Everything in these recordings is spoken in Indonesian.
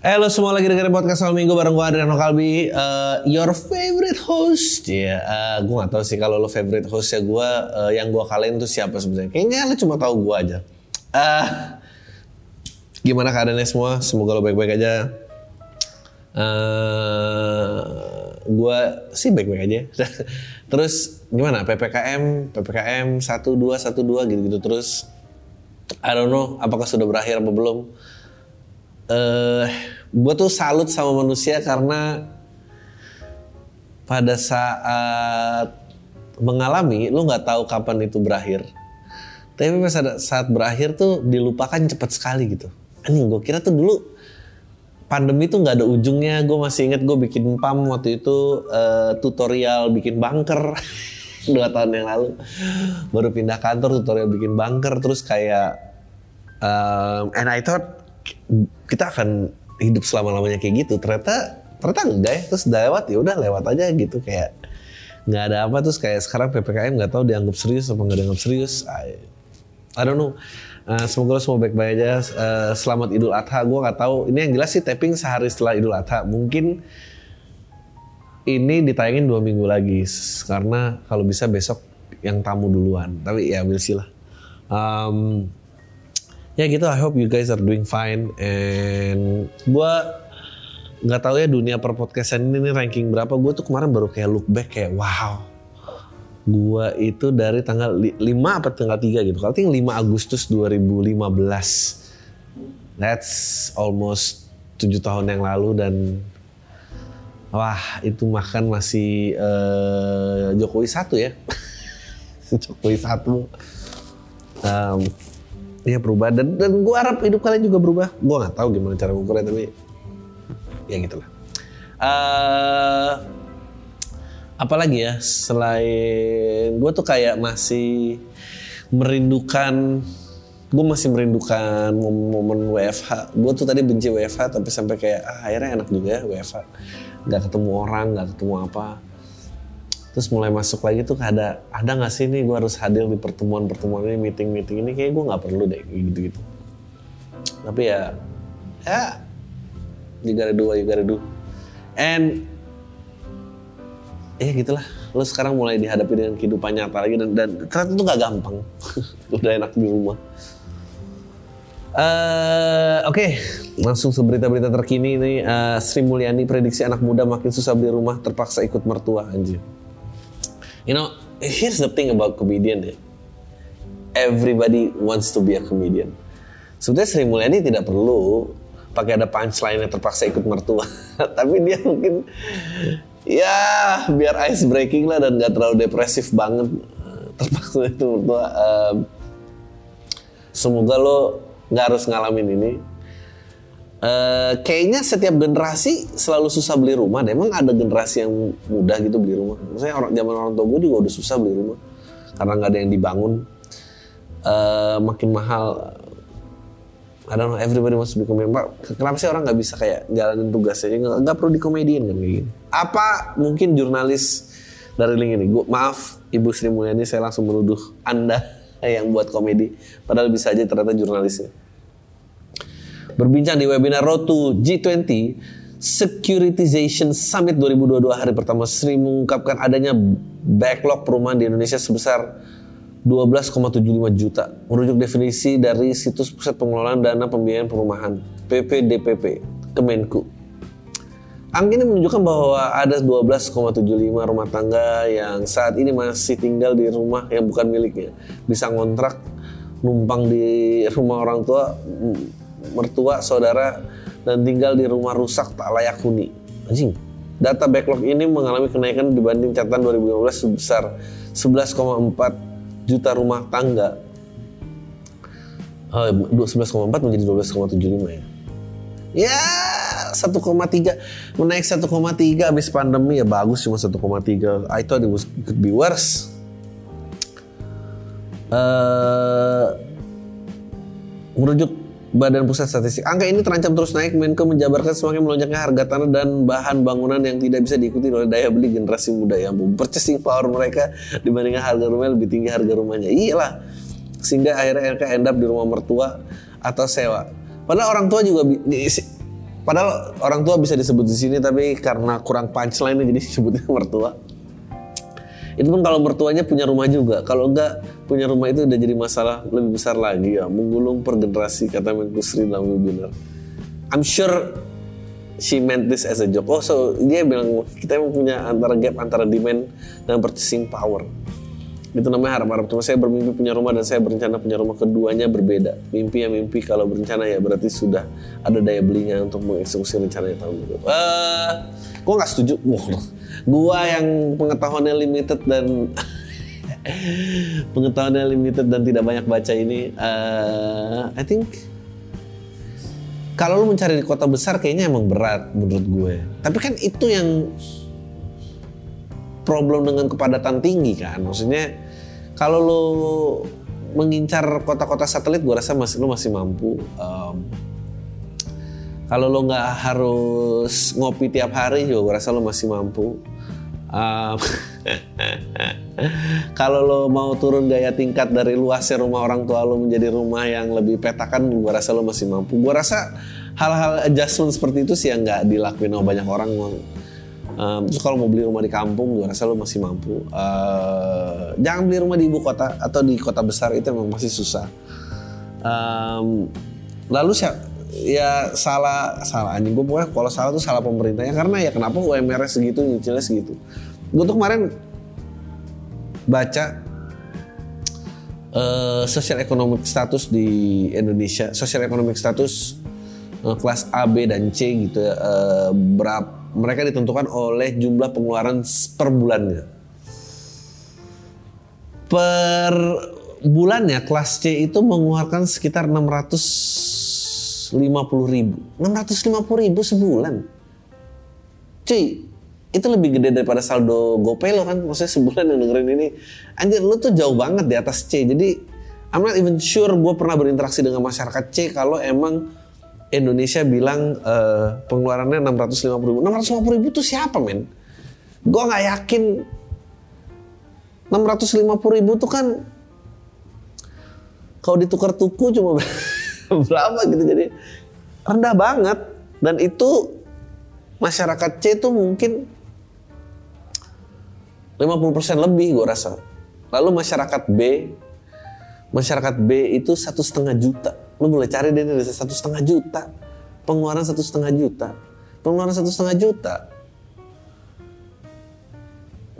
Halo semua lagi dengerin podcast Soal Minggu bareng gue Adriano Kalbi uh, Your favorite host. Ya yeah, uh, gue gak tahu sih kalau lo favorite host ya gue uh, Yang gue kalian tuh siapa sebenarnya. Kayaknya lo cuma tahu gue aja. Uh, Gimana keadaannya semua? Semoga lo baik-baik aja. Uh, Gue sih baik-baik aja. Terus gimana? PPKM PPKM 1, 2, 1, 2 gitu-gitu terus. I don't know apakah sudah berakhir apa belum uh, gue tuh salut sama manusia karena pada saat mengalami lu nggak tahu kapan itu berakhir. Tapi pada saat berakhir tuh dilupakan cepat sekali gitu. Anjing gue kira tuh dulu pandemi tuh nggak ada ujungnya. Gue masih inget gue bikin pam waktu itu uh, tutorial bikin bunker. Dua tahun yang lalu. Baru pindah kantor tutorial bikin bunker. Terus kayak um, and I thought kita akan hidup selama lamanya kayak gitu. Ternyata ternyata enggak ya. Terus lewat ya udah lewat aja gitu. Kayak nggak ada apa. Terus kayak sekarang ppkm nggak tahu dianggap serius apa nggak dianggap serius. I, I don't know. Uh, semoga lo semua baik-baik aja. Uh, selamat idul adha. Gue nggak tahu. Ini yang jelas sih tapping sehari setelah idul adha. Mungkin ini ditayangin dua minggu lagi. Karena kalau bisa besok yang tamu duluan. Tapi ya we'll see lah. Um, ya gitu I hope you guys are doing fine. And gue nggak tahu ya dunia per podcastan ini nih ranking berapa. Gue tuh kemarin baru kayak look back kayak wow. Gue itu dari tanggal 5 apa tanggal 3 gitu. Kalau 5 Agustus 2015 that's almost 7 tahun yang lalu dan wah itu makan masih uh, Jokowi satu ya. Jokowi satu. Um, Iya berubah dan dan gue harap hidup kalian juga berubah. Gue nggak tahu gimana cara mengukurnya tapi ya gitulah. Uh, apalagi ya selain gue tuh kayak masih merindukan gue masih merindukan momen WFH. Gue tuh tadi benci WFH tapi sampai kayak ah, akhirnya enak juga ya WFH. Gak ketemu orang, gak ketemu apa terus mulai masuk lagi tuh ada ada nggak sih nih gue harus hadir di pertemuan-pertemuan ini meeting-meeting ini kayak gue nggak perlu deh gitu-gitu tapi ya ya you gotta do what you gotta do and ya gitulah lo sekarang mulai dihadapi dengan kehidupan nyata lagi dan, dan ternyata itu nggak gampang udah enak di rumah Uh, Oke, okay. langsung ke berita-berita terkini ini. Uh, Sri Mulyani prediksi anak muda makin susah beli rumah terpaksa ikut mertua anjir. You know, here's the thing about comedian ya. Everybody wants to be a comedian. Sebetulnya Sri Mulyani tidak perlu pakai ada punchline yang terpaksa ikut mertua. Tapi dia mungkin ya biar ice breaking lah dan gak terlalu depresif banget terpaksa itu mertua. Um, semoga lo gak harus ngalamin ini Uh, kayaknya setiap generasi selalu susah beli rumah. Deh. Emang ada generasi yang mudah gitu beli rumah. Maksudnya orang zaman orang tua gue juga udah susah beli rumah karena nggak ada yang dibangun. Uh, makin mahal. I don't know, everybody wants to be comedian. Kenapa sih orang nggak bisa kayak jalanin tugasnya? Nggak perlu dikomediin kan kayak gini. Apa mungkin jurnalis dari link ini? Gua, maaf, Ibu Sri Mulyani, saya langsung menuduh Anda yang buat komedi. Padahal bisa aja ternyata jurnalisnya. Berbincang di webinar Road to G20 Securitization Summit 2022 hari pertama Sri mengungkapkan adanya backlog perumahan di Indonesia sebesar 12,75 juta. Merujuk definisi dari situs Pusat Pengelolaan Dana Pembiayaan Perumahan PPDPP Kemenku. Angka ini menunjukkan bahwa ada 12,75 rumah tangga yang saat ini masih tinggal di rumah yang bukan miliknya. Bisa ngontrak, numpang di rumah orang tua, mertua, saudara, dan tinggal di rumah rusak tak layak huni. Anjing. Data backlog ini mengalami kenaikan dibanding catatan 2015 sebesar 11,4 juta rumah tangga. Uh, 11,4 menjadi 12,75 ya. Ya, 1,3 menaik 1,3 habis pandemi ya bagus cuma 1,3 I thought it was could be worse uh, merujuk Badan Pusat Statistik. Angka ini terancam terus naik. Menko menjabarkan semakin melonjaknya harga tanah dan bahan bangunan yang tidak bisa diikuti oleh daya beli generasi muda yang purchasing power mereka dibandingkan harga rumah lebih tinggi harga rumahnya. Iyalah. Sehingga akhirnya mereka end up di rumah mertua atau sewa. Padahal orang tua juga padahal orang tua bisa disebut di sini tapi karena kurang punchline jadi disebutnya mertua. Itu pun kalau mertuanya punya rumah juga. Kalau enggak punya rumah itu udah jadi masalah lebih besar lagi ya. Menggulung per generasi kata Menku Sri dalam webinar. I'm sure she meant this as a joke. Oh, so dia bilang kita emang punya antara gap antara demand dan purchasing power. Itu namanya harap-harap. Cuma saya bermimpi punya rumah dan saya berencana punya rumah keduanya berbeda. Mimpi ya mimpi, kalau berencana ya berarti sudah ada daya belinya untuk mengeksekusi rencananya tahun depan. Uh, gue nggak setuju. Wah, gua yang pengetahuannya limited dan pengetahuannya limited dan tidak banyak baca ini uh, I think kalau lu mencari di kota besar kayaknya emang berat menurut gue. Tapi kan itu yang problem dengan kepadatan tinggi kan. Maksudnya kalau lu mengincar kota-kota satelit gue rasa masih lu masih mampu. Um, kalau lo nggak harus ngopi tiap hari juga gue rasa lo masih mampu um, kalau lo mau turun gaya tingkat dari luasnya rumah orang tua lo menjadi rumah yang lebih petakan gue rasa lo masih mampu. Gue rasa hal-hal adjustment seperti itu sih yang nggak dilakuin sama banyak orang um, terus kalau mau beli rumah di kampung gue rasa lo masih mampu. Uh, jangan beli rumah di ibu kota atau di kota besar itu memang masih susah. Um, lalu siapa ya salah salah. Anjing gue pokoknya kalau salah tuh salah pemerintahnya. Karena ya kenapa UMR segitu nyicilnya segitu? Gue tuh kemarin baca uh, social economic status di Indonesia social economic status uh, kelas A B dan C gitu ya. Uh, berapa mereka ditentukan oleh jumlah pengeluaran per bulannya. Per bulannya kelas C itu mengeluarkan sekitar 600 650 ribu. 650 ribu sebulan. Cuy itu lebih gede daripada saldo GoPay lo kan? Maksudnya sebulan yang dengerin ini. Anjir lu tuh jauh banget di atas C. Jadi I'm not even sure gue pernah berinteraksi dengan masyarakat C kalau emang Indonesia bilang uh, pengeluarannya 650 ribu. 650 ribu tuh siapa men? Gue nggak yakin. 650 ribu tuh kan kalau ditukar tuku cuma berapa gitu jadi rendah banget. Dan itu masyarakat C itu mungkin 50% lebih gue rasa. Lalu masyarakat B masyarakat B itu satu setengah juta. Lu boleh cari deh dari satu setengah juta. Pengeluaran satu setengah juta. Pengeluaran satu setengah juta.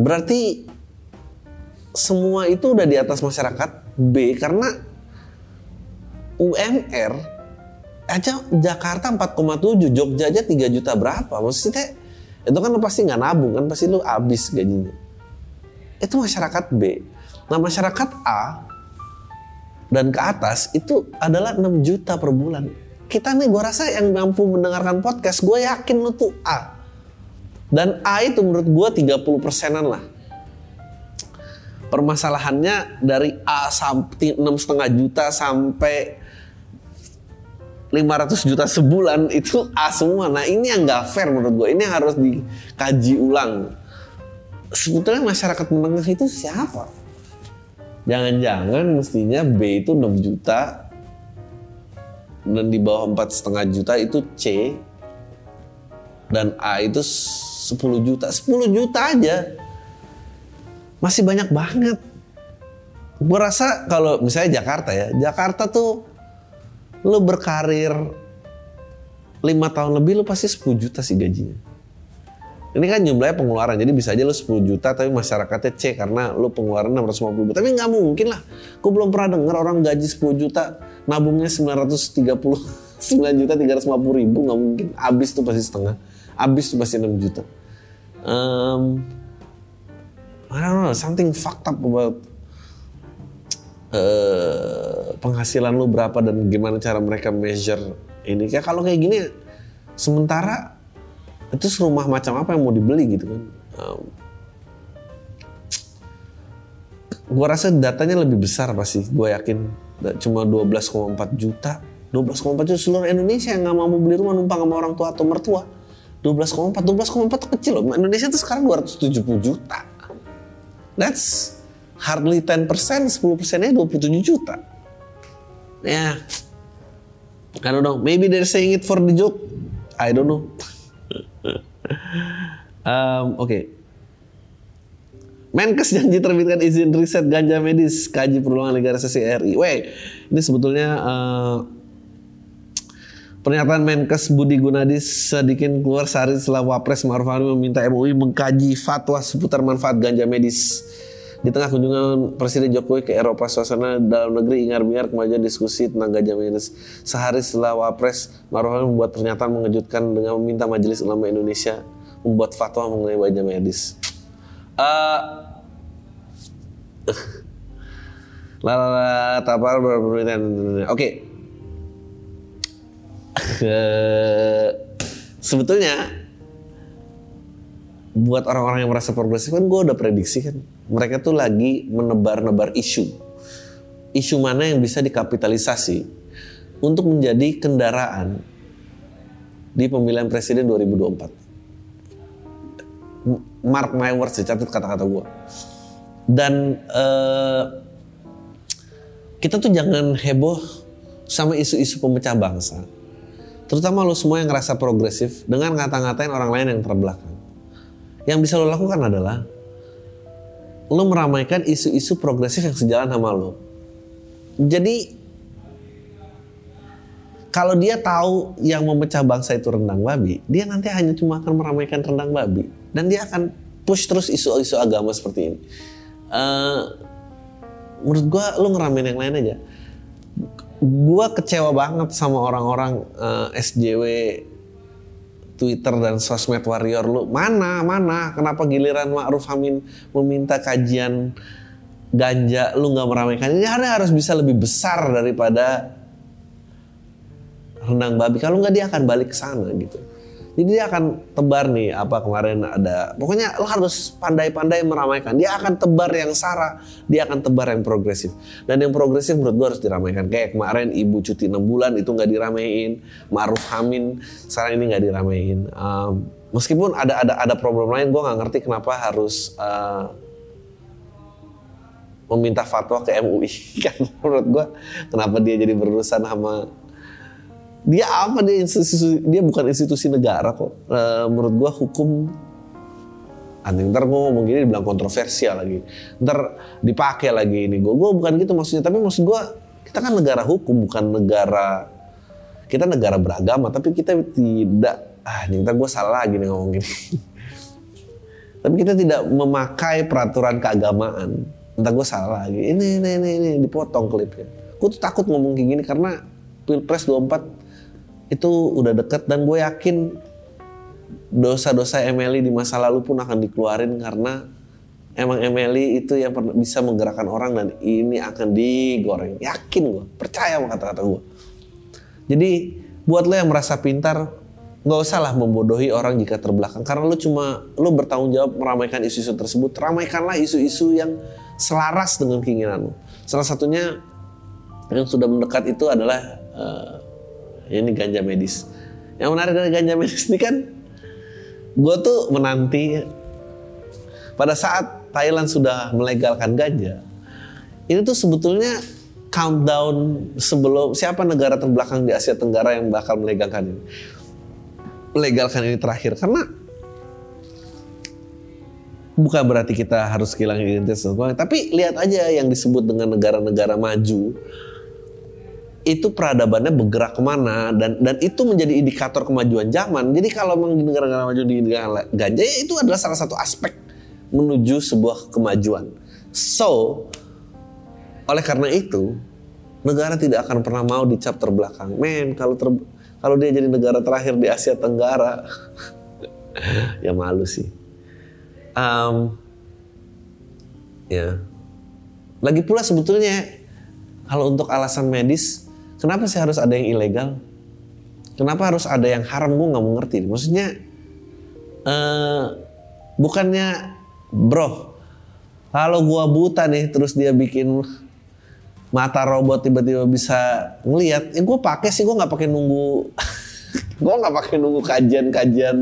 Berarti semua itu udah di atas masyarakat B karena UMR aja Jakarta 4,7, Jogja aja 3 juta berapa? Maksudnya itu kan lu pasti nggak nabung kan, pasti lu habis gajinya. Itu masyarakat B. Nah masyarakat A dan ke atas itu adalah 6 juta per bulan. Kita nih gue rasa yang mampu mendengarkan podcast, gue yakin lu tuh A. Dan A itu menurut gue 30 persenan lah. Permasalahannya dari A sampai enam setengah juta sampai 500 juta sebulan itu A semua. Nah ini yang gak fair menurut gue. Ini yang harus dikaji ulang. Sebetulnya masyarakat menengah itu siapa? Jangan-jangan mestinya B itu 6 juta dan di bawah empat setengah juta itu C dan A itu 10 juta. 10 juta aja masih banyak banget. Gue rasa kalau misalnya Jakarta ya, Jakarta tuh lo berkarir lima tahun lebih lo pasti 10 juta sih gajinya. Ini kan jumlahnya pengeluaran, jadi bisa aja lo 10 juta tapi masyarakatnya C karena lo pengeluaran 650 ribu. Tapi nggak mungkin lah, gue belum pernah dengar orang gaji 10 juta, nabungnya 930, 9 juta 350 ribu, nggak mungkin. Abis tuh pasti setengah, abis tuh pasti 6 juta. Um, I don't know, something fucked up about uh, penghasilan lu berapa dan gimana cara mereka measure ini kayak kalau kayak gini Sementara itu rumah macam apa yang mau dibeli gitu kan? Um, gua rasa datanya lebih besar pasti. Gue yakin cuma 12,4 juta. 12,4 juta seluruh Indonesia yang nggak mau beli rumah numpang sama orang tua atau mertua. 12,4, 12,4 kecil loh. Indonesia itu sekarang 270 juta. That's hardly 10%, 10 persennya 27 juta. Ya, yeah. I don't know. Maybe they're saying it for the joke. I don't know. um, Oke. Okay. Menkes janji terbitkan izin riset ganja medis kaji perluan legalisasi RI. Weh, ini sebetulnya uh, pernyataan Menkes Budi Gunadi sedikit keluar sehari setelah Wapres Maruf Amin meminta MUI mengkaji fatwa seputar manfaat ganja medis. Di tengah kunjungan Presiden Jokowi ke Eropa, suasana dalam negeri ingar-bingar kemajuan diskusi tentang gajah medis. Sehari setelah Wapres, Maruf membuat pernyataan mengejutkan dengan meminta Majelis Ulama Indonesia membuat fatwa mengenai gajah medis. Uh, Lala tapar Oke. Sebetulnya buat orang-orang yang merasa progresif kan gue udah prediksi kan mereka tuh lagi menebar-nebar isu. Isu mana yang bisa dikapitalisasi untuk menjadi kendaraan di pemilihan presiden 2024 mark my words catat kata-kata gue dan uh, kita tuh jangan heboh sama isu-isu pemecah bangsa. Terutama lo semua yang ngerasa progresif dengan ngata-ngatain orang lain yang terbelakang. Yang bisa lo lakukan adalah lo meramaikan isu-isu progresif yang sejalan sama lo. Jadi kalau dia tahu yang memecah bangsa itu rendang babi, dia nanti hanya cuma akan meramaikan rendang babi dan dia akan push terus isu-isu agama seperti ini. Uh, menurut gue lo ngeramein yang lain aja. Gue kecewa banget sama orang-orang uh, eh, SJW Twitter dan sosmed warrior lu mana mana? Kenapa giliran Ma'ruf Amin meminta kajian ganja lu nggak meramaikan? Ini harus bisa lebih besar daripada rendang babi. Kalau nggak dia akan balik ke sana gitu jadi dia akan tebar nih apa kemarin ada pokoknya lo harus pandai-pandai meramaikan. Dia akan tebar yang sara, dia akan tebar yang progresif. Dan yang progresif menurut gue harus diramaikan. Kayak kemarin ibu cuti 6 bulan itu nggak diramein, Maruf Amin sekarang ini nggak diramein. Um, meskipun ada ada ada problem lain, gue nggak ngerti kenapa harus uh, meminta fatwa ke MUI kan menurut gue kenapa dia jadi berurusan sama dia apa? Dia institusi dia bukan institusi negara kok. E, menurut gua hukum anjing ntar gue ngomong gini dibilang kontroversial lagi. Ntar dipakai lagi ini. Gue gue bukan gitu maksudnya tapi maksud gue kita kan negara hukum bukan negara kita negara beragama tapi kita tidak ah ntar gue salah lagi nih ngomong gini. Tapi kita tidak memakai peraturan keagamaan. Entah gue salah lagi. Ini ini ini, ini dipotong klipnya. Gue tuh takut ngomong kayak gini karena pilpres 24 itu udah deket dan gue yakin dosa-dosa Emily di masa lalu pun akan dikeluarin karena emang Emily itu yang bisa menggerakkan orang dan ini akan digoreng. Yakin gue, percaya sama kata-kata gue. Jadi buat lo yang merasa pintar, nggak usah lah membodohi orang jika terbelakang karena lo cuma lo bertanggung jawab meramaikan isu-isu tersebut. Ramaikanlah isu-isu yang selaras dengan keinginan lo. Salah satunya yang sudah mendekat itu adalah uh, ini ganja medis. Yang menarik dari ganja medis ini kan, gue tuh menanti pada saat Thailand sudah melegalkan ganja, ini tuh sebetulnya countdown sebelum siapa negara terbelakang di Asia Tenggara yang bakal melegalkan ini. Melegalkan ini terakhir karena bukan berarti kita harus kehilangan identitas tapi lihat aja yang disebut dengan negara-negara maju itu peradabannya bergerak ke mana dan dan itu menjadi indikator kemajuan zaman. Jadi kalau memang di negara-negara maju di negara ganja ya itu adalah salah satu aspek menuju sebuah kemajuan. So oleh karena itu negara tidak akan pernah mau dicap terbelakang. Men kalau ter, kalau dia jadi negara terakhir di Asia Tenggara ya malu sih. Um, ya. Lagi pula sebetulnya kalau untuk alasan medis Kenapa sih harus ada yang ilegal? kenapa harus ada yang haram? Gue nggak mengerti maksudnya eh bukannya bro kalau gua buta nih terus dia bikin mata robot tiba-tiba bisa ngelihat ya gue pakai sih gue nggak pakai nunggu gue nggak pakai nunggu kajian-kajian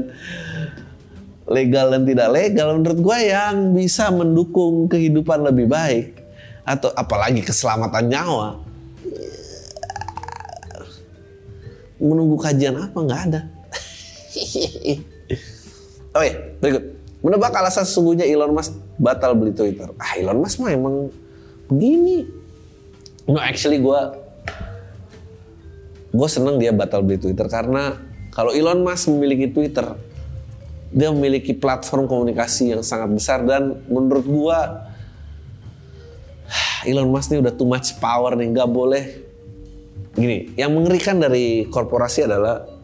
legal dan tidak legal. Menurut gue yang bisa mendukung kehidupan lebih baik atau apalagi keselamatan nyawa menunggu kajian apa? Nggak ada. Oke berikut. Menebak alasan sesungguhnya Elon Musk batal beli Twitter. Ah Elon Musk mah emang begini. No actually gue gue seneng dia batal beli Twitter karena kalau Elon Musk memiliki Twitter dia memiliki platform komunikasi yang sangat besar dan menurut gue Elon Musk ini udah too much power nih nggak boleh gini yang mengerikan dari korporasi adalah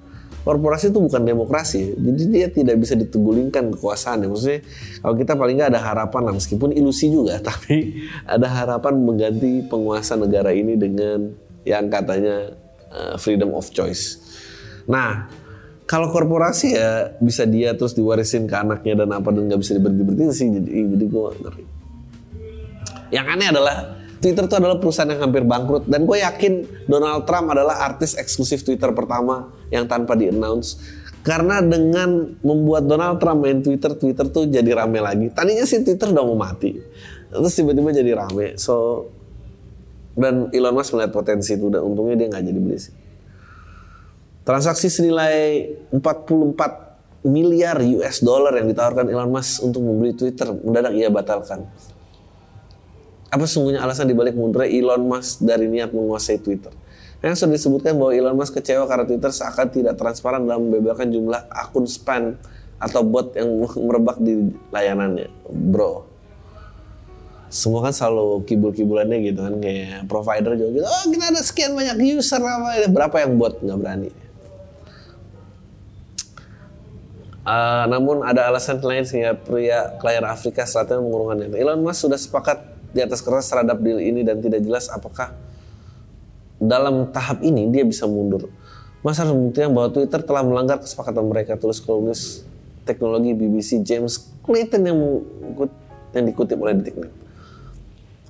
korporasi itu bukan demokrasi. Jadi dia tidak bisa ditugulingkan kekuasaannya. Maksudnya kalau kita paling nggak ada harapan lah meskipun ilusi juga tapi ada harapan mengganti penguasa negara ini dengan yang katanya uh, freedom of choice. Nah kalau korporasi ya bisa dia terus diwarisin ke anaknya dan apa dan nggak bisa diberhenti berhenti sih. Jadi jadi gue ngeri. Yang aneh adalah Twitter itu adalah perusahaan yang hampir bangkrut. Dan gue yakin Donald Trump adalah artis eksklusif Twitter pertama yang tanpa di announce karena dengan membuat Donald Trump main Twitter Twitter tuh jadi rame lagi. Tadinya sih Twitter udah mau mati. Terus tiba-tiba jadi rame. So dan Elon Musk melihat potensi itu. Dan untungnya dia nggak jadi beli sih. Transaksi senilai 44 miliar US dollar yang ditawarkan Elon Musk untuk membeli Twitter. Mendadak ia batalkan apa sesungguhnya alasan dibalik mundurnya Elon Musk dari niat menguasai Twitter? Yang sudah disebutkan bahwa Elon Musk kecewa karena Twitter seakan tidak transparan dalam membeberkan jumlah akun spam atau bot yang merebak di layanannya. Bro, semua kan selalu kibul-kibulannya gitu kan kayak provider juga gitu. Oh kita ada sekian banyak user apa berapa yang bot nggak berani. Uh, namun ada alasan lain sehingga pria klien Afrika Selatan mengurungkannya. Elon Musk sudah sepakat di atas kertas terhadap deal ini dan tidak jelas apakah dalam tahap ini dia bisa mundur. Mas harus membuktikan bahwa Twitter telah melanggar kesepakatan mereka tulis kolumnis teknologi BBC James Clayton yang yang dikutip oleh Detiknet.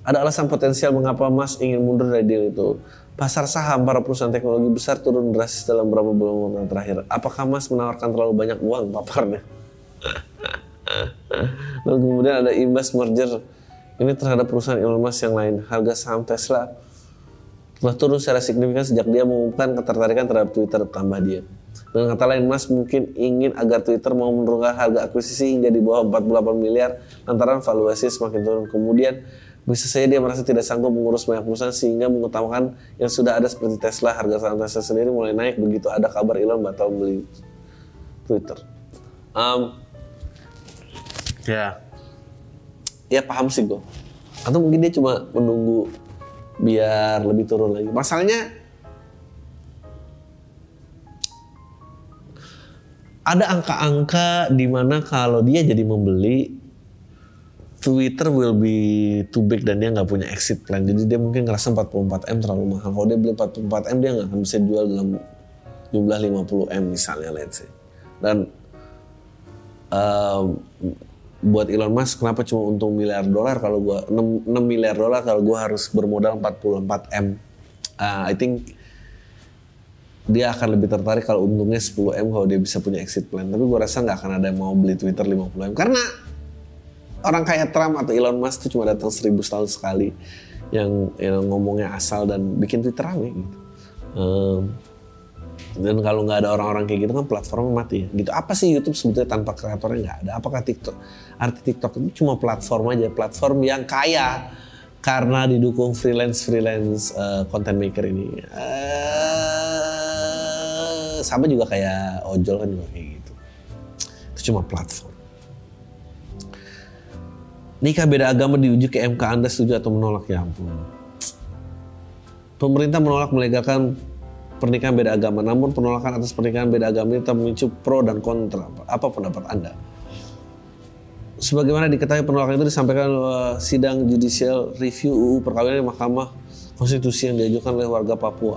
Ada alasan potensial mengapa Mas ingin mundur dari deal itu. Pasar saham para perusahaan teknologi besar turun drastis dalam beberapa bulan terakhir. Apakah Mas menawarkan terlalu banyak uang paparnya? Lalu kemudian ada imbas merger ini terhadap perusahaan Elon Musk yang lain. Harga saham Tesla telah turun secara signifikan sejak dia mengumumkan ketertarikan terhadap Twitter tambah dia. Dengan kata lain, Musk mungkin ingin agar Twitter mau menurunkan harga akuisisi hingga di bawah 48 miliar lantaran valuasi semakin turun. Kemudian bisa saja dia merasa tidak sanggup mengurus banyak perusahaan sehingga mengutamakan yang sudah ada seperti Tesla. Harga saham Tesla sendiri mulai naik begitu ada kabar Elon batal beli Twitter. Um, ya, ya paham sih gue atau mungkin dia cuma menunggu biar lebih turun lagi masalahnya ada angka-angka di mana kalau dia jadi membeli Twitter will be too big dan dia nggak punya exit plan. Jadi dia mungkin ngerasa 44 m terlalu mahal. Kalau dia beli 44 m dia nggak akan bisa jual dalam jumlah 50 m misalnya let's say. Dan um, buat Elon Musk kenapa cuma untung miliar dolar? Kalau gua 6, 6 miliar dolar kalau gua harus bermodal 44 m. Uh, I think dia akan lebih tertarik kalau untungnya 10 m kalau dia bisa punya exit plan. Tapi gua rasa nggak akan ada yang mau beli Twitter 50 m. Karena orang kayak Trump atau Elon Musk itu cuma datang seribu tahun sekali yang, yang ngomongnya asal dan bikin Twitter rame gitu. Um, dan kalau nggak ada orang-orang kayak gitu kan platformnya mati ya. Gitu. Apa sih YouTube sebetulnya tanpa kreatornya nggak ada? Apakah TikTok? Arti TikTok itu cuma platform aja, platform yang kaya karena didukung freelance freelance uh, content maker ini. Uh, sama juga kayak ojol kan juga kayak gitu. Itu cuma platform. Nikah beda agama diuji ke MK Anda setuju atau menolak ya ampun. Pemerintah menolak melegalkan pernikahan beda agama. Namun penolakan atas pernikahan beda agama ini memicu pro dan kontra. Apa pendapat Anda? Sebagaimana diketahui penolakan itu disampaikan uh, sidang judicial review UU perkawinan di Mahkamah Konstitusi yang diajukan oleh warga Papua.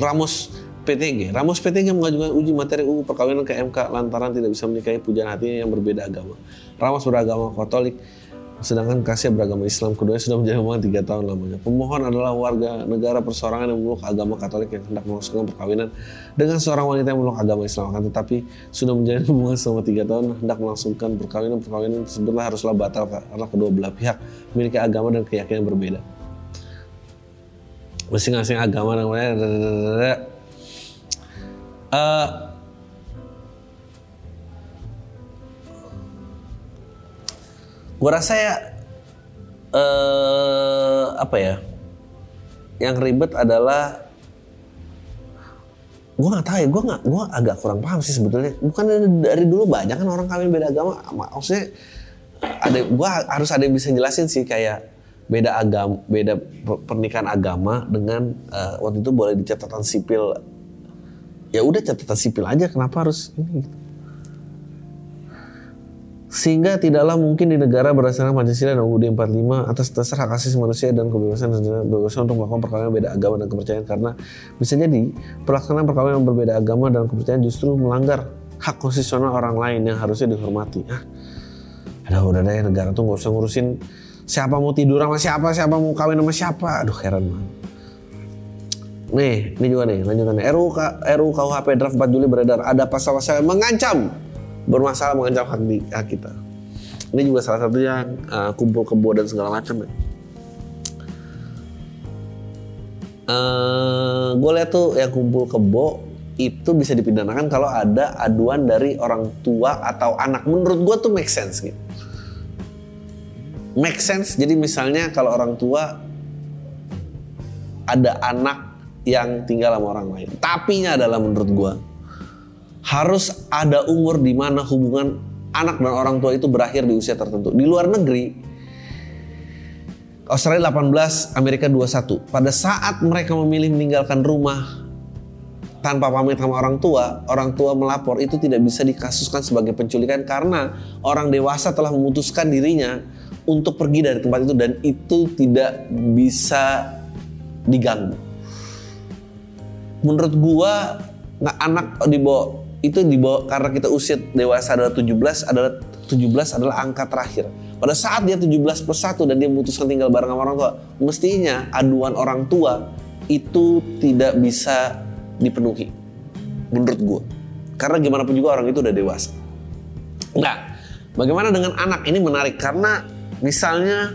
Ramos PTG, Ramos PTG mengajukan uji materi UU perkawinan ke MK lantaran tidak bisa menikahi pujaan hatinya yang berbeda agama. Ramos beragama Katolik, sedangkan kasih beragama Islam. Keduanya sudah menjadi hubungan tiga tahun lamanya. Pemohon adalah warga negara perseorangan yang memeluk agama Katolik yang hendak melangsungkan perkawinan dengan seorang wanita yang memeluk agama Islam. Akan tetapi sudah menjalin hubungan selama tiga tahun hendak melangsungkan perkawinan. Perkawinan tersebutlah haruslah batal karena kedua belah pihak memiliki agama dan keyakinan berbeda. Masing-masing agama namanya uh, gue rasa ya uh, apa ya? Yang ribet adalah gue nggak tahu ya gue nggak gue agak kurang paham sih sebetulnya. Bukan dari, dari dulu banyak kan orang kawin beda agama maksudnya ada gue harus ada yang bisa jelasin sih kayak beda agama beda pernikahan agama dengan uh, waktu itu boleh di catatan sipil. Ya udah catatan sipil aja kenapa harus ini? gitu. Sehingga tidaklah mungkin di negara berdasarkan Pancasila dan UUD 45 atas dasar hak asasi manusia dan kebebasan dan kebebasan untuk melakukan perkawinan beda agama dan kepercayaan karena bisa jadi pelaksanaan perkawinan berbeda agama dan kepercayaan justru melanggar hak konstitusional orang lain yang harusnya dihormati. Ah, ada udah deh negara tuh nggak usah ngurusin siapa mau tidur sama siapa, siapa mau kawin sama siapa. Aduh heran banget. Nih, ini juga nih lanjutannya. RUU, RUU KUHP draft 4 Juli beredar ada pasal-pasal yang mengancam bermasalah mengancam hak, di, hak kita. Ini juga salah satunya uh, kumpul kebo dan segala macam ya. Uh, gue lihat tuh yang kumpul kebo itu bisa dipidanakan kalau ada aduan dari orang tua atau anak. Menurut gue tuh make sense gitu. Make sense. Jadi misalnya kalau orang tua ada anak yang tinggal sama orang lain. Tapinya adalah menurut gue harus ada umur di mana hubungan anak dan orang tua itu berakhir di usia tertentu. Di luar negeri, Australia 18, Amerika 21. Pada saat mereka memilih meninggalkan rumah tanpa pamit sama orang tua, orang tua melapor itu tidak bisa dikasuskan sebagai penculikan karena orang dewasa telah memutuskan dirinya untuk pergi dari tempat itu dan itu tidak bisa diganggu. Menurut gua anak dibawa itu dibawa karena kita usia dewasa adalah 17 adalah 17 adalah angka terakhir. Pada saat dia 17 plus 1 dan dia memutuskan tinggal bareng sama orang tua, mestinya aduan orang tua itu tidak bisa dipenuhi. Menurut gue. Karena gimana pun juga orang itu udah dewasa. Nah, bagaimana dengan anak? Ini menarik karena misalnya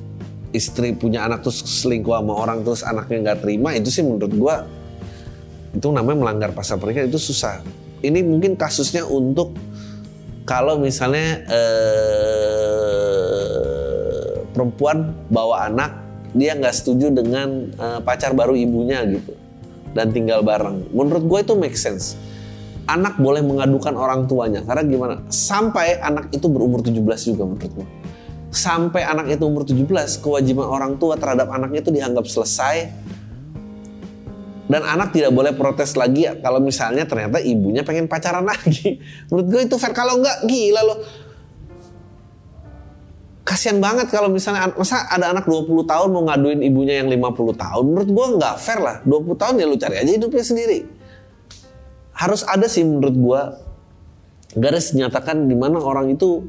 istri punya anak terus selingkuh sama orang terus anaknya nggak terima itu sih menurut gua itu namanya melanggar pasal pernikahan itu susah. Ini mungkin kasusnya untuk kalau misalnya eh, perempuan bawa anak dia nggak setuju dengan eh, pacar baru ibunya gitu dan tinggal bareng. Menurut gue itu make sense. Anak boleh mengadukan orang tuanya karena gimana? Sampai anak itu berumur 17 juga menurut gue sampai anak itu umur 17 kewajiban orang tua terhadap anaknya itu dianggap selesai. Dan anak tidak boleh protes lagi kalau misalnya ternyata ibunya pengen pacaran lagi. Menurut gue itu fair. Kalau enggak gila loh. Kasihan banget kalau misalnya masa ada anak 20 tahun mau ngaduin ibunya yang 50 tahun? Menurut gue nggak fair lah. 20 tahun ya lu cari aja hidupnya sendiri. Harus ada sih menurut gue garis nyatakan di mana orang itu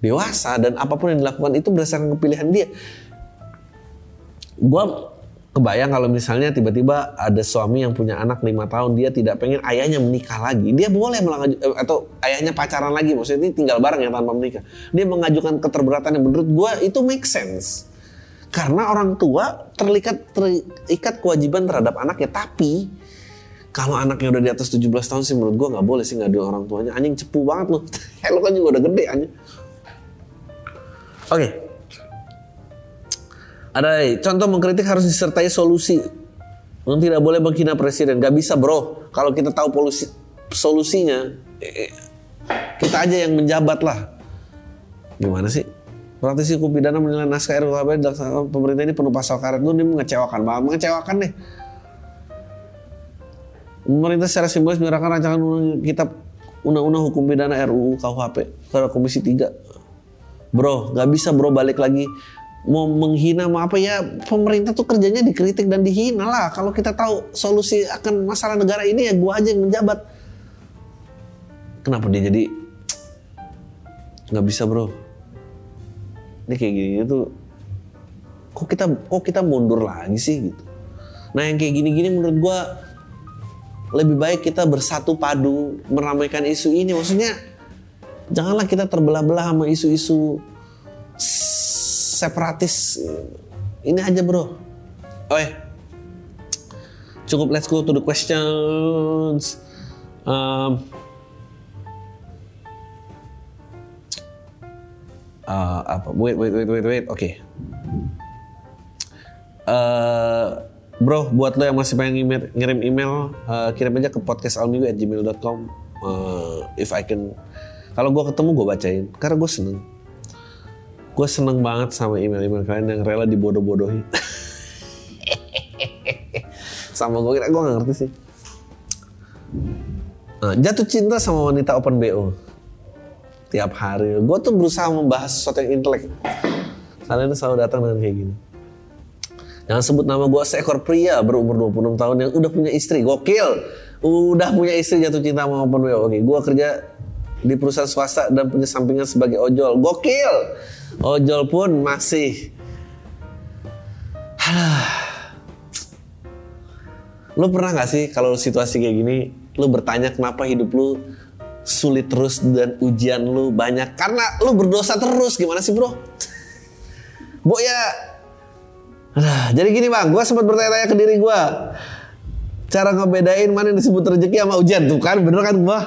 dewasa dan apa pun yang dilakukan itu berdasarkan kepilihan dia. Gua kebayang kalau misalnya tiba-tiba ada suami yang punya anak lima tahun dia tidak pengen ayahnya menikah lagi. Dia boleh melanggar eh, atau ayahnya pacaran lagi maksudnya ini tinggal bareng ya tanpa menikah. Dia mengajukan keterberatan yang menurut gue itu make sense. Karena orang tua terlikat terikat kewajiban terhadap anaknya. Tapi kalau anaknya udah di atas 17 tahun sih menurut gue nggak boleh sih ngadu orang tuanya. Anjing cepu banget loh lo kan juga udah gede anjing Oke. Okay. Ada contoh mengkritik harus disertai solusi. Tidak boleh menghina presiden. Gak bisa bro. Kalau kita tahu polusi solusinya eh, kita aja yang menjabat lah. Gimana sih? Praktisi hukum pidana menilai naskah RUHP dilaksanakan pemerintah ini penuh pasal karet itu ini mengecewakan banget, mengecewakan deh. Pemerintah secara simbolis menyerahkan rancangan undang- kitab undang-undang hukum pidana RUU KUHP ke Komisi 3. Bro, nggak bisa bro balik lagi. Mau menghina mau apa ya pemerintah tuh kerjanya dikritik dan dihina lah. Kalau kita tahu solusi akan masalah negara ini ya gua aja yang menjabat. Kenapa dia jadi nggak bisa bro? Ini kayak gini tuh kok kita kok kita mundur lagi sih gitu? Nah yang kayak gini-gini menurut gua lebih baik kita bersatu padu meramaikan isu ini. Maksudnya janganlah kita terbelah-belah sama isu-isu separatis. Ini aja bro. Oke cukup let's go to the questions. Um, uh, apa? Wait wait wait wait wait. Oke. Eh, bro buat lo yang masih pengen ngirim, ngirim email eh, kirim aja ke podcastalminggu@gmail.com Eh, if I can kalau gue ketemu gue bacain. Karena gue seneng. Gue seneng banget sama email-email kalian yang rela dibodoh-bodohi. Sama gue kira gue gak ngerti sih. Nah, jatuh cinta sama wanita open BO tiap hari. Gue tuh berusaha membahas sesuatu yang intelek. Kalian selalu datang dengan kayak gini. Jangan sebut nama gue seekor pria berumur 26 tahun yang udah punya istri. Gokil. Udah punya istri jatuh cinta sama open WO. Oke, gue kerja di perusahaan swasta dan punya sampingan sebagai ojol. Gokil. Ojol pun masih. Lu pernah gak sih kalau situasi kayak gini, lu bertanya kenapa hidup lu sulit terus dan ujian lu banyak karena lu berdosa terus gimana sih bro? Bu ya Nah, jadi gini bang, gue sempat bertanya-tanya ke diri gue, cara ngebedain mana yang disebut rezeki sama ujian tuh kan, bener kan gue?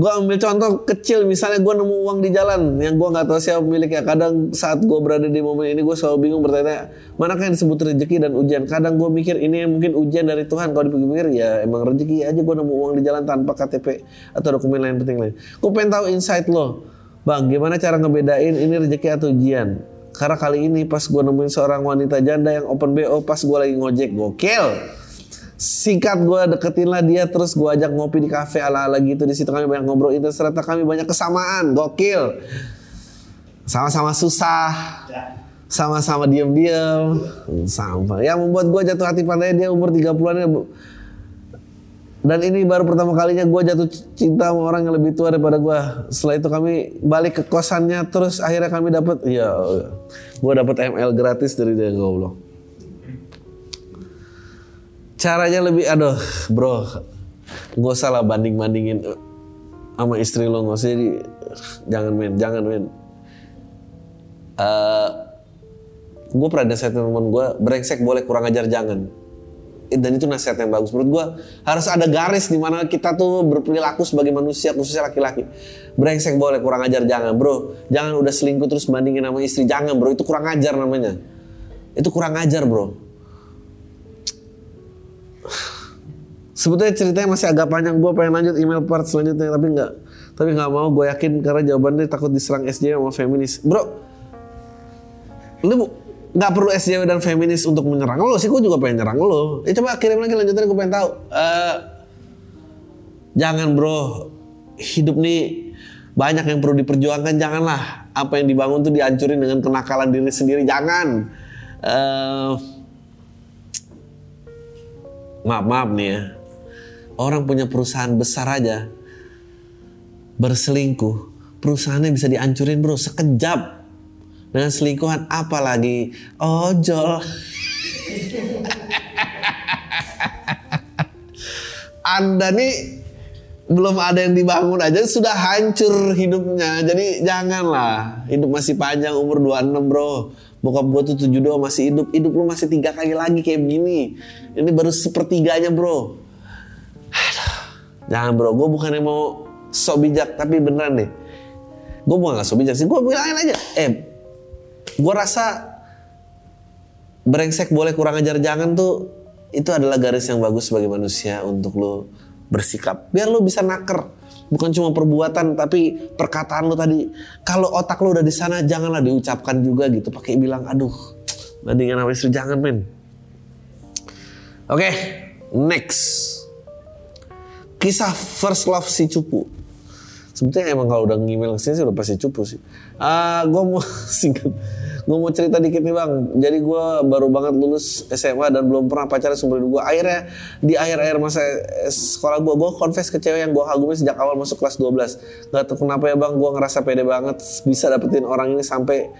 Gue ambil contoh kecil, misalnya gue nemu uang di jalan yang gue nggak tahu siapa pemiliknya. Kadang saat gue berada di momen ini gue selalu bingung bertanya, manakah yang disebut rezeki dan ujian? Kadang gue mikir ini mungkin ujian dari Tuhan. Kalau dipikir-pikir ya emang rezeki aja gue nemu uang di jalan tanpa KTP atau dokumen lain penting lain. Gue pengen tahu insight lo, bang, gimana cara ngebedain ini rezeki atau ujian? Karena kali ini pas gue nemuin seorang wanita janda yang open BO pas gue lagi ngojek gokil. Singkat gue deketin lah dia terus gue ajak ngopi di kafe ala-ala gitu di situ kami banyak ngobrol itu ternyata kami banyak kesamaan gokil. Sama-sama susah, sama-sama diam-diam, sama. Yang membuat gue jatuh hati pada dia umur 30-an ya, dan ini baru pertama kalinya gue jatuh cinta sama orang yang lebih tua daripada gue. Setelah itu kami balik ke kosannya, terus akhirnya kami dapat, ya, gue dapat ML gratis dari dia goblok. Caranya lebih, aduh, bro, gak usah lah banding bandingin sama istri lo, gak usah. Jadi, jangan men, jangan men. Uh, gue pernah nasihat teman gue, brengsek boleh kurang ajar jangan. Dan itu nasihat yang bagus. Menurut gue harus ada garis di mana kita tuh berperilaku sebagai manusia khususnya laki-laki. Brengsek boleh kurang ajar jangan bro. Jangan udah selingkuh terus bandingin sama istri jangan bro. Itu kurang ajar namanya. Itu kurang ajar bro sebetulnya ceritanya masih agak panjang gue pengen lanjut email part selanjutnya tapi nggak tapi nggak mau gue yakin karena jawabannya takut diserang SJ sama feminis bro lu nggak perlu SJW dan feminis untuk menyerang lo sih, gue juga pengen nyerang lo. Ya coba kirim lagi lanjutannya gue pengen tahu. Uh, jangan bro, hidup nih banyak yang perlu diperjuangkan. Janganlah apa yang dibangun tuh dihancurin dengan kenakalan diri sendiri. Jangan. Uh, maaf maaf nih ya, orang punya perusahaan besar aja berselingkuh, perusahaannya bisa dihancurin bro. Sekejap dengan selingkuhan apalagi ojol. Anda nih belum ada yang dibangun aja sudah hancur hidupnya. Jadi janganlah hidup masih panjang umur 26 bro. Bokap gue tuh 72 masih hidup. Hidup lu masih tiga kali lagi kayak begini. Ini baru sepertiganya bro jangan bro. Gue bukan yang mau sok bijak tapi beneran deh. Gue bukan gak sok bijak sih. Gue bilangin aja. Eh gue rasa brengsek boleh kurang ajar. Jangan tuh. Itu adalah garis yang bagus sebagai manusia untuk lo bersikap. Biar lu bisa naker. Bukan cuma perbuatan tapi perkataan lu tadi. Kalau otak lu udah di sana janganlah diucapkan juga gitu. Pakai bilang aduh bandingan sama istri jangan men. Oke next kisah first love si cupu. Sebetulnya emang kalau udah ngemail ke sini sih udah pasti cupu sih. Ah gue mau singkat. Gue mau cerita dikit nih bang. Jadi gue baru banget lulus SMA dan belum pernah pacaran seumur hidup gue akhirnya di akhir-akhir masa sekolah gue gue confess ke cewek yang gue kagumi sejak awal masuk kelas 12 gak tau kenapa ya bang. Gue ngerasa pede banget bisa dapetin orang ini sampai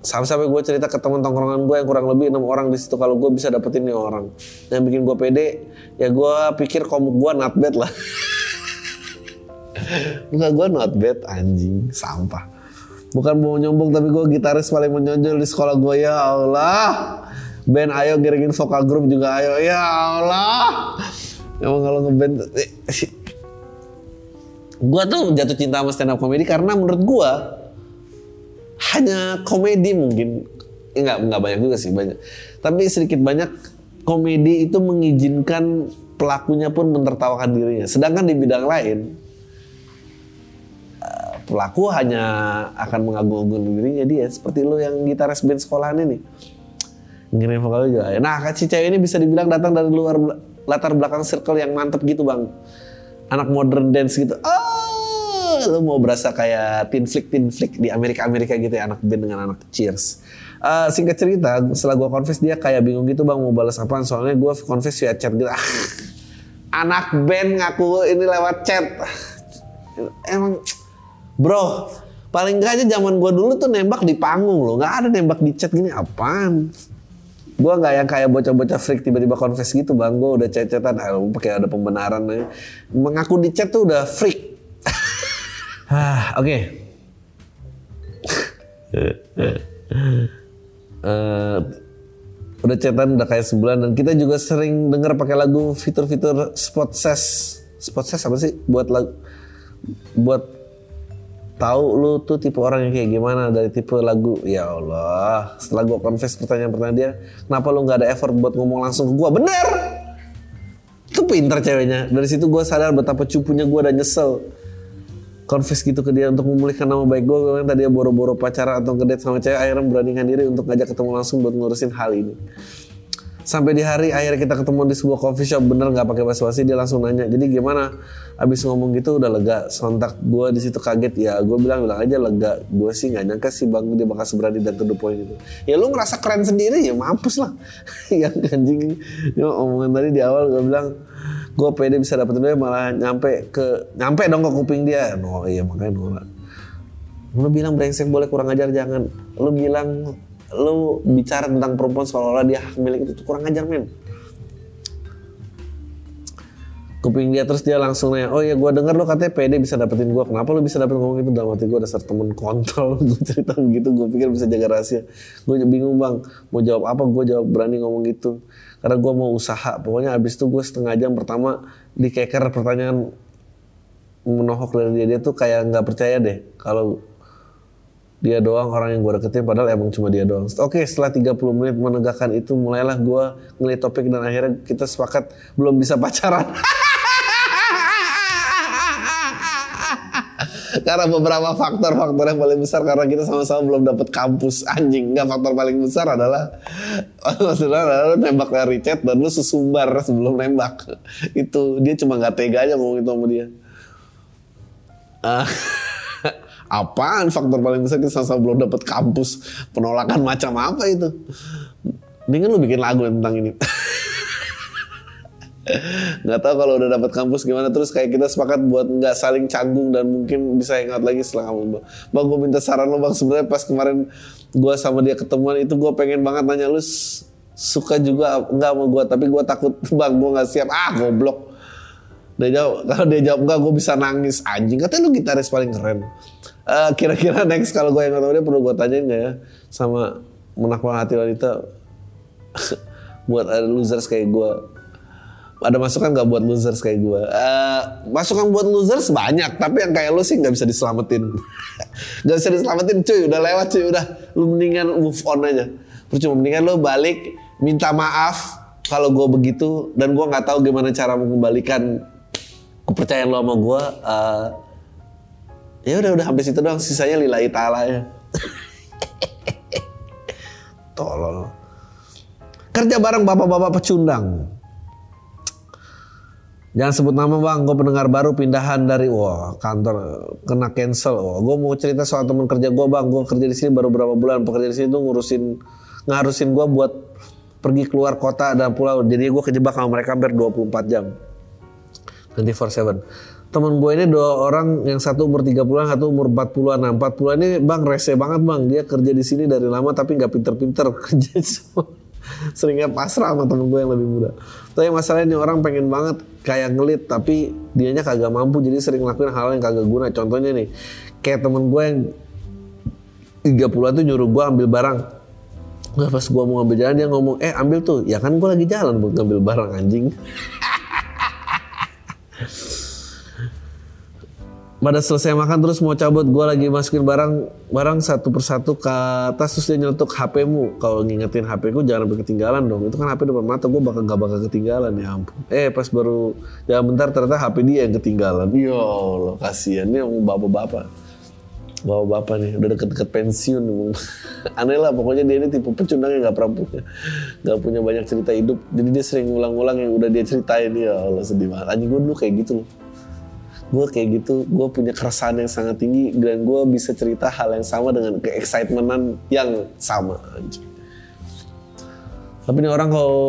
sampai-sampai gue cerita ke teman tongkrongan gue yang kurang lebih enam orang di situ kalau gue bisa dapetin nih orang. Yang bikin gue pede ya gue pikir komuk gue not bad lah. Enggak gue not bad anjing sampah. Bukan mau nyombong tapi gue gitaris paling menonjol di sekolah gue ya Allah. Band ayo giringin vokal grup juga ayo ya Allah. Emang kalau ngeband eh, gue tuh jatuh cinta sama stand up comedy karena menurut gue hanya komedi mungkin. Enggak enggak banyak juga sih banyak. Tapi sedikit banyak komedi itu mengizinkan pelakunya pun mentertawakan dirinya. Sedangkan di bidang lain pelaku hanya akan mengagung-agungkan dirinya dia seperti lo yang gitaris band sekolahan ini. Ngirim vokal juga. Nah si cewek ini bisa dibilang datang dari luar latar belakang circle yang mantep gitu bang. Anak modern dance gitu. Oh lo mau berasa kayak teen flick teen flick di Amerika Amerika gitu ya anak band dengan anak cheers uh, singkat cerita setelah gue confess dia kayak bingung gitu bang mau balas apaan soalnya gue confess via chat gitu anak band ngaku ini lewat chat emang Bro, paling enggak aja zaman gue dulu tuh nembak di panggung loh. Nggak ada nembak di chat gini apaan. Gue nggak yang kayak bocah-bocah freak tiba-tiba confess gitu bang. Gue udah chat-chatan, ah, pakai ada pembenaran. Mengaku di chat tuh udah freak. Ah, oke. Okay. uh, udah chatan udah kayak sebulan dan kita juga sering denger pakai lagu fitur-fitur spot ses spot ses apa sih? Buat lagu buat tahu lu tuh tipe orang yang kayak gimana dari tipe lagu. Ya Allah setelah gue confess pertanyaan-pertanyaan dia kenapa lu nggak ada effort buat ngomong langsung ke gue bener! Itu pinter ceweknya. Dari situ gue sadar betapa cupunya gue udah nyesel confess gitu ke dia untuk memulihkan nama baik gue gue tadi dia boro-boro pacaran atau ngedate sama cewek akhirnya beranikan diri untuk ngajak ketemu langsung buat ngurusin hal ini. Sampai di hari akhir kita ketemu di sebuah coffee shop bener nggak pakai basa-basi dia langsung nanya. Jadi gimana? Abis ngomong gitu udah lega. Sontak gue di situ kaget. Ya gue bilang bilang aja lega. Gue sih nggak nyangka sih bang dia bakal seberani dan to the point gitu ya lu ngerasa keren sendiri? Ya mampus lah. Yang anjing. Ya, omongan tadi di awal gue bilang gue pede bisa dapetin dia malah nyampe ke nyampe dong ke kuping dia. No iya makanya nolak. Lu bilang brengsek boleh kurang ajar jangan. Lu bilang lu bicara tentang perempuan seolah-olah dia milik itu. Kurang ajar men kuping dia terus dia langsung nanya oh ya gue denger lo katanya PD bisa dapetin gue kenapa lo bisa dapetin ngomong itu? Dalam hati gue dasar temen kontol gue cerita begitu gue pikir bisa jaga rahasia. Gue bingung bang mau jawab apa? Gue jawab berani ngomong gitu. Karena gue mau usaha. Pokoknya abis itu gue setengah jam pertama dikeker pertanyaan menohok dari dia. Dia tuh kayak nggak percaya deh kalau dia doang orang yang gue deketin padahal emang cuma dia doang. Oke setelah 30 menit menegakkan itu mulailah gue ngeliat topik dan akhirnya kita sepakat belum bisa pacaran. karena beberapa faktor-faktor yang paling besar karena kita sama-sama belum dapat kampus anjing nggak faktor paling besar adalah maksudnya adalah lu nembak dari chat dan lu sesumbar sebelum nembak itu dia cuma nggak tega aja ngomong itu sama dia uh, Apaan faktor paling besar kita sama belum dapat kampus penolakan macam apa itu? Mendingan lu bikin lagu tentang ini. nggak tahu kalau udah dapat kampus gimana. Terus kayak kita sepakat buat nggak saling canggung dan mungkin bisa ingat lagi setelah kamu bang gue minta saran lo bang. Sebenarnya pas kemarin gue sama dia ketemuan itu gue pengen banget nanya lu suka juga nggak mau gue tapi gue takut bang gue nggak siap. Ah goblok. Dia jawab kalau dia jawab enggak gue bisa nangis. Anjing katanya lu gitaris paling keren. Uh, kira-kira next kalau gue yang ketemu dia perlu gue tanyain nggak ya sama menakwa hati wanita buat ada losers kayak gue ada masukan nggak buat losers kayak gue uh, masukan buat losers banyak tapi yang kayak lu sih nggak bisa diselamatin. Nggak bisa diselamatin cuy. Udah lewat cuy. Udah. Lu mendingan move on aja. Percuma. Mendingan lu balik minta maaf kalau gue begitu dan gue nggak tahu gimana cara mengembalikan kepercayaan lo sama gue uh, ya udah udah habis itu doang. Sisanya lillahi ta'ala ya. Tolol. Kerja bareng bapak-bapak pecundang Jangan sebut nama bang, gue pendengar baru pindahan dari wah kantor kena cancel. Wah, gue mau cerita soal teman kerja gue bang, gue kerja di sini baru berapa bulan. Pekerja di sini tuh ngurusin ngarusin gue buat pergi keluar kota dan pulau. Jadi gue kejebak sama mereka hampir 24 jam. 24/7. Temen gue ini dua orang yang satu umur 30-an, satu umur 40-an. Nah, 40-an ini bang rese banget bang. Dia kerja di sini dari lama tapi nggak pinter-pinter kerja semua seringnya pasrah sama temen gue yang lebih muda. Tapi masalahnya ini orang pengen banget kayak ngelit tapi dianya kagak mampu jadi sering ngelakuin hal yang kagak guna. Contohnya nih kayak temen gue yang 30 tuh nyuruh gue ambil barang. Nah pas gue mau ngambil jalan dia ngomong, eh ambil tuh. Ya kan gue lagi jalan buat ngambil barang anjing. pada selesai makan terus mau cabut gue lagi masukin barang barang satu persatu ke atas terus dia nyeletuk HPmu kalau ngingetin HP ku jangan sampai ketinggalan dong. Itu kan HP depan mata gue bakal gak bakal ketinggalan. Ya ampun. Eh pas baru ya bentar ternyata HP dia yang ketinggalan. Ya Allah kasihan ini bapak-bapak. Bapak-bapak nih udah deket-deket pensiun. Aneh lah pokoknya dia ini tipe pecundang yang gak pernah punya gak punya banyak cerita hidup. Jadi dia sering ngulang-ngulang yang udah dia ceritain. Ya Allah sedih banget. Anjing gue dulu kayak gitu loh gue kayak gitu gue punya keresahan yang sangat tinggi dan gue bisa cerita hal yang sama dengan keexcitementan yang sama tapi ini orang kalau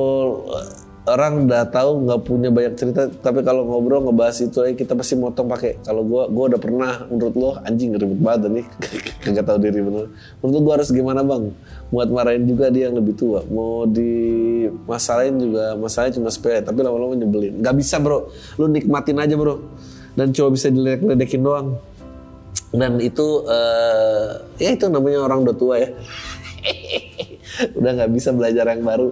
orang udah tahu nggak punya banyak cerita tapi kalau ngobrol ngebahas itu aja kita pasti motong pakai. Kalau gue gue udah pernah menurut lo anjing ribet banget nih. Kagak tahu diri bener. Menurut gue harus gimana bang? Buat marahin juga dia yang lebih tua. Mau di masalahin juga masalahnya cuma sepele tapi lama-lama nyebelin. Nggak bisa bro. Lu nikmatin aja bro dan cuma bisa diledek-ledekin doang. Dan itu uh, ya itu namanya orang udah tua ya. Udah nggak bisa belajar yang baru.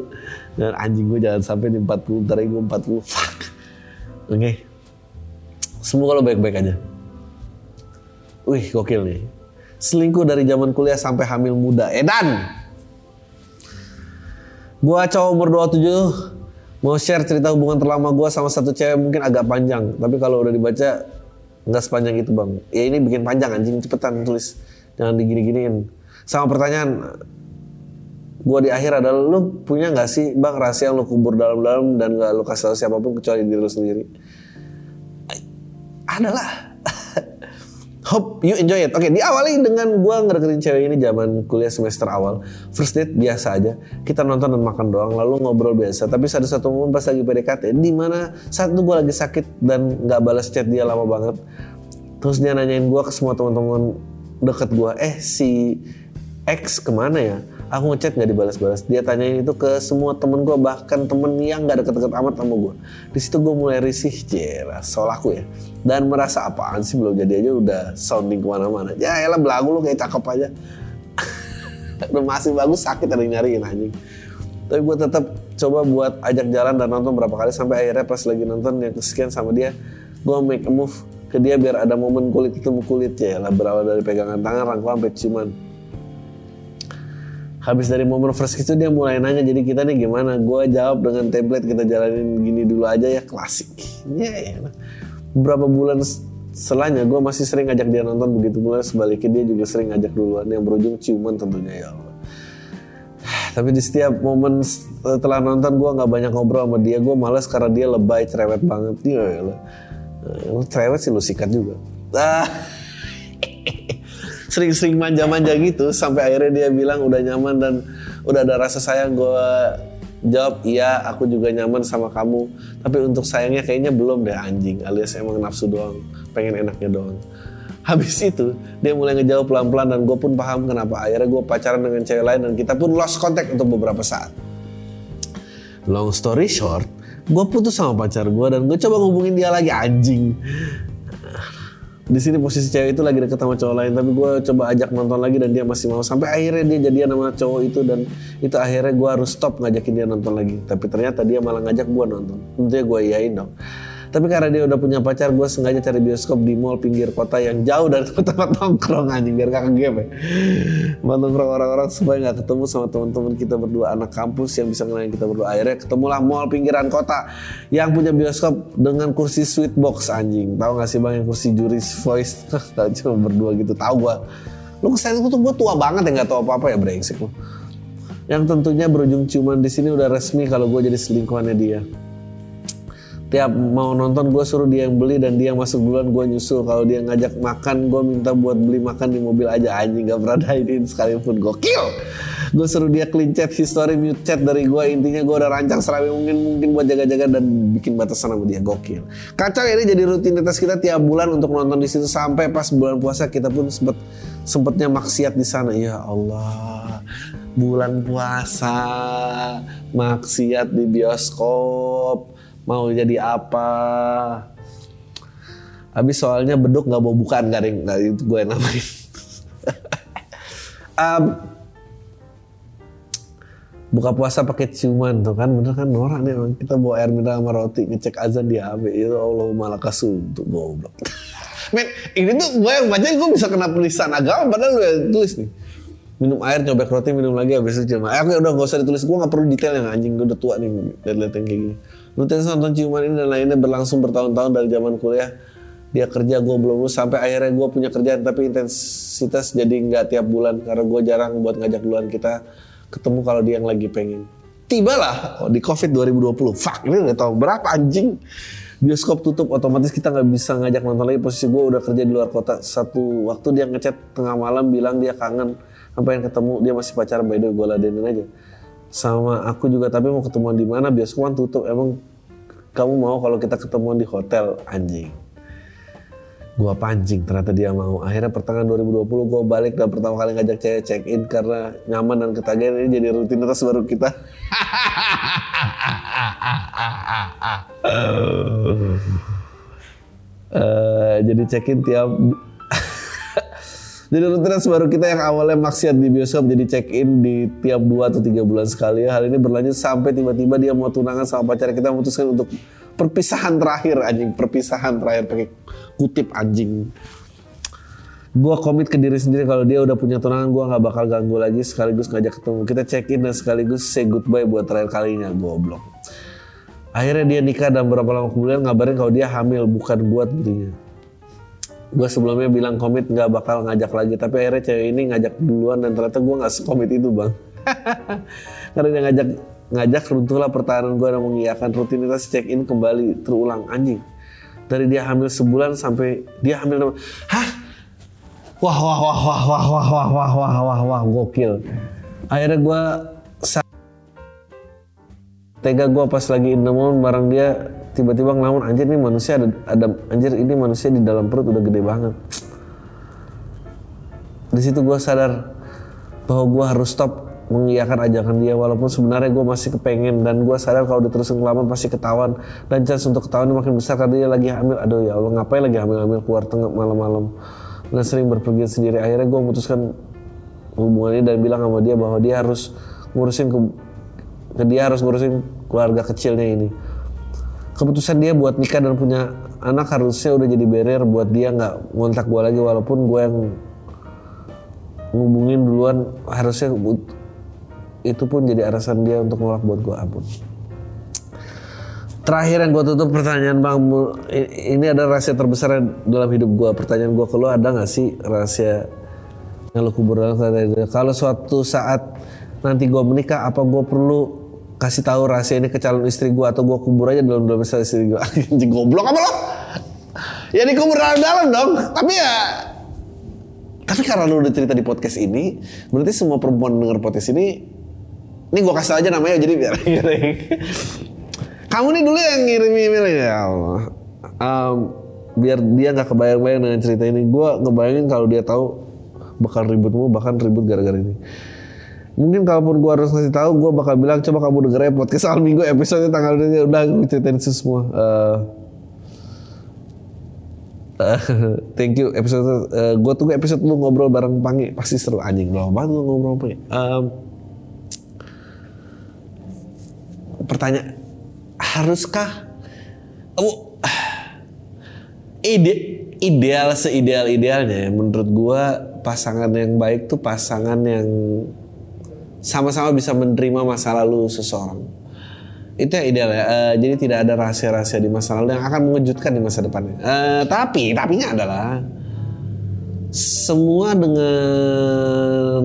Dan anjing gue jangan sampai di 40 ntar gue 40 fuck. Oke. Okay. semoga lo baik-baik aja. Wih gokil nih. Selingkuh dari zaman kuliah sampai hamil muda. Edan! Gue cowok umur 27 mau share cerita hubungan terlama gue sama satu cewek mungkin agak panjang. Tapi kalau udah dibaca nggak sepanjang itu bang. Ya ini bikin panjang anjing. Cepetan tulis. Jangan digini-giniin. Sama pertanyaan gue di akhir adalah lu punya nggak sih bang rahasia yang lu kubur dalam-dalam dan nggak lu kasih tahu siapa pun kecuali diri lu sendiri? Adalah Hope you enjoy it. Oke, okay, diawali dengan gue ngereketin cewek ini zaman kuliah semester awal. First date biasa aja. Kita nonton dan makan doang, lalu ngobrol biasa. Tapi ada satu momen pas lagi PDKT, di mana saat itu gue lagi sakit dan nggak balas chat dia lama banget. Terus dia nanyain gue ke semua teman-teman deket gue, eh si X ke mana ya? Aku ngechat gak dibalas-balas. Dia tanyain itu ke semua temen gue, bahkan temen yang gak deket-deket amat sama gue. Di situ gue mulai risih, jelas, soal aku ya. Dan merasa apaan sih belum jadi aja udah sounding ke mana-mana. Ya elah belagu lu kayak cakep aja. udah masih bagus sakit ada yang nyariin anjing. Tapi gue tetap coba buat ajak jalan dan nonton berapa kali sampai akhirnya pas lagi nonton yang kesekian sama dia, gue make a move ke dia biar ada momen kulit ketemu kulit ya lah berawal dari pegangan tangan rangkul sampai ciuman habis dari momen first kiss itu dia mulai nanya jadi kita nih gimana? Gue jawab dengan template kita jalanin gini dulu aja ya klasik. Ya yeah, beberapa bulan setelahnya gue masih sering ngajak dia nonton begitu mulai sebaliknya dia juga sering ngajak duluan. Yang berujung ciuman tentunya ya Allah. Tapi di setiap momen setelah nonton gue nggak banyak ngobrol sama dia. Gue males karena dia lebay cerewet banget. Ya Allah. Lu cerewet sih lu sikat juga. Ah sering-sering manja-manja gitu sampai akhirnya dia bilang udah nyaman dan udah ada rasa sayang gue jawab iya aku juga nyaman sama kamu. Tapi untuk sayangnya kayaknya belum deh anjing alias emang nafsu doang pengen enaknya doang. Habis itu dia mulai ngejawab pelan-pelan dan gue pun paham kenapa. Akhirnya gue pacaran dengan cewek lain dan kita pun lost contact untuk beberapa saat. Long story short gue putus sama pacar gue dan gue coba ngubungin dia lagi anjing di sini posisi cewek itu lagi deket sama cowok lain tapi gue coba ajak nonton lagi dan dia masih mau. Sampai akhirnya dia jadian sama cowok itu dan itu akhirnya gue harus stop ngajakin dia nonton lagi. Tapi ternyata dia malah ngajak gue nonton. Tentunya gue iyain dong Tapi karena dia udah punya pacar, gue sengaja cari bioskop di mall pinggir kota yang jauh dari tempat nongkrong anjing biar gak game ya. Nongkrong orang-orang supaya nggak ketemu sama teman-teman kita berdua anak kampus yang bisa ngenalin kita berdua. Akhirnya ketemulah mall pinggiran kota yang punya bioskop dengan kursi sweet box anjing. Tahu gak sih bang yang kursi juri voice? Tahu cuma berdua gitu. Tahu gue. Lu kesan itu tuh gue tua banget ya nggak tahu apa-apa ya brengsek lu. Yang tentunya berujung ciuman di sini udah resmi kalau gue jadi selingkuhannya dia. Tiap mau nonton gue suruh dia yang beli dan dia yang masuk duluan gue nyusul. Kalau dia ngajak makan gue minta buat beli makan di mobil aja anjing gak pernah dainin sekalipun gokil. Gue suruh dia clean chat history mute chat dari gue intinya gue udah rancang serami mungkin mungkin buat jaga-jaga dan bikin batasan sama dia gokil. Kacau ini jadi rutinitas kita tiap bulan untuk nonton di situ sampai pas bulan puasa kita pun sempet sempetnya maksiat di sana ya Allah bulan puasa, maksiat di bioskop, mau jadi apa? Habis soalnya beduk nggak mau bukaan garing, nggak itu gue namain. um, buka puasa pakai ciuman tuh kan bener kan? Norak nih kita bawa air mineral sama roti ngecek azan di HP itu Allah malah untuk goblok. Men ini tuh gue yang baca gue bisa kena penistaan agama padahal lu yang tulis nih. Minum air nyobek roti minum lagi habis itu ciuman. Airnya udah gak usah ditulis gue gak perlu detail yang anjing gue udah tua nih lihat-lihat yang kayak gini rutinitas nonton ciuman ini dan lainnya berlangsung bertahun-tahun dari zaman kuliah. Dia kerja gue belum lulus sampai akhirnya gue punya kerjaan tapi intensitas jadi nggak tiap bulan karena gue jarang buat ngajak duluan kita ketemu kalau dia yang lagi pengen. Tibalah oh, di covid 2020 fuck ini udah tahu berapa anjing? Bioskop tutup otomatis kita nggak bisa ngajak nonton lagi. Posisi gue udah kerja di luar kota. Satu waktu dia ngechat tengah malam bilang dia kangen apa yang ketemu dia masih pacaran. By the way gue ladenin aja sama aku juga tapi mau ketemuan di mana? Bioskop kan tutup. Emang kamu mau kalau kita ketemuan di hotel? Anjing. Gua pancing ternyata dia mau. Akhirnya pertengahan 2020 gua balik dan pertama kali ngajak cewek check in karena nyaman dan ketagihan. Ini jadi rutinitas baru kita. Uh, jadi check in tiap jadi rutinitas baru kita yang awalnya maksiat di bioskop jadi check in di tiap 2 atau 3 bulan sekali. Hal ini berlanjut sampai tiba-tiba dia mau tunangan sama pacar kita memutuskan untuk perpisahan terakhir anjing, perpisahan terakhir pakai kutip anjing. Gua komit ke diri sendiri kalau dia udah punya tunangan gua nggak bakal ganggu lagi sekaligus ngajak ketemu. Kita check in dan sekaligus say goodbye buat terakhir kalinya goblok. Akhirnya dia nikah dan beberapa lama kemudian ngabarin kalau dia hamil bukan buat tentunya gue sebelumnya bilang komit nggak bakal ngajak lagi tapi akhirnya cewek ini ngajak duluan dan ternyata gue nggak sekomit itu bang karena dia ngajak ngajak runtuhlah pertahanan gue dan mengiyakan rutinitas check in kembali terulang anjing dari dia hamil sebulan sampai dia hamil hah wah wah wah wah wah wah wah wah wah wah wah gokil akhirnya gue tega gue pas lagi in the bareng dia tiba-tiba ngelamun anjir ini manusia ada, ada anjir ini manusia di dalam perut udah gede banget. Di situ gue sadar bahwa gue harus stop mengiyakan ajakan dia walaupun sebenarnya gue masih kepengen dan gue sadar kalau udah terus ngelamun pasti ketahuan dan chance untuk ketahuan makin besar karena dia lagi hamil. Aduh ya Allah ngapain lagi hamil-hamil keluar tengah malam-malam? Dan sering berpergian sendiri. Akhirnya gue memutuskan hubungannya dan bilang sama dia bahwa dia harus ngurusin ke dia harus ngurusin keluarga kecilnya ini. Keputusan dia buat nikah dan punya anak harusnya udah jadi barrier buat dia nggak ngontak gue lagi walaupun gue yang ngubungin duluan harusnya itu pun jadi alasan dia untuk nolak buat gue ampun. Terakhir yang gue tutup pertanyaan bang ini ada rahasia terbesar dalam hidup gue pertanyaan gue ke lo ada nggak sih rahasia yang lo kubur? Dalam kalau suatu saat nanti gue menikah apa gue perlu kasih tahu rahasia ini ke calon istri gue atau gue kubur aja dalam dalam istri gue anjing goblok apa lo? Ya dikubur dalam dalam dong. Tapi ya tapi karena lu udah cerita di podcast ini berarti semua perempuan denger podcast ini ini gue kasih aja namanya jadi biar kamu nih dulu yang ngirim email ya Allah. Um, biar dia nggak kebayang-bayang dengan cerita ini. Gue ngebayangin kalau dia tahu bakal ributmu bahkan ribut gara-gara ini mungkin kalaupun gue harus ngasih tahu gue bakal bilang coba kamu denger ya podcast al minggu episode tanggal ini. Udah gue ceritain semua. Uh, thank you. Episode uh, eh, gue tunggu episode lu ngobrol bareng Pangi. Pasti seru. Anjing loh banget gue ngobrol Pangi. Um, pertanyaan haruskah? Kamu ide ideal seideal idealnya ya, menurut gua pasangan yang baik tuh pasangan yang sama-sama bisa menerima masa lalu seseorang. Itu yang ideal ya. Eh, jadi tidak ada rahasia-rahasia di masa lalu yang akan mengejutkan di masa depannya. Eh, tapi tapinya adalah semua dengan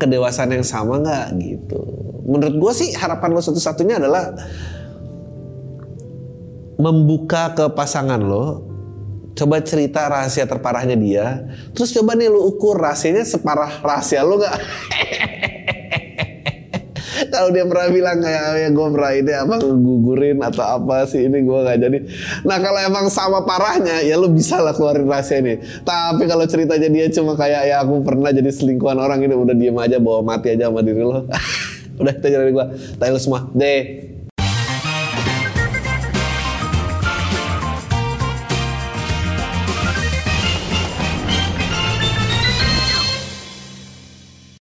kedewasaan yang sama nggak gitu. Menurut gua sih harapan lo satu-satunya adalah membuka ke pasangan lo coba cerita rahasia terparahnya dia. Terus coba nih lu ukur rahasianya separah rahasia lo nggak? Kalau dia pernah bilang kayak ya gue pernah ini apa gugurin atau apa sih ini gue nggak jadi. Nah kalau emang sama parahnya ya lu bisa lah keluarin rahasia ini. Tapi kalau ceritanya dia cuma kayak ya aku pernah jadi selingkuhan orang ini udah diem aja bawa mati aja sama diri lo udah itu dari gue tanya lu semua. Deh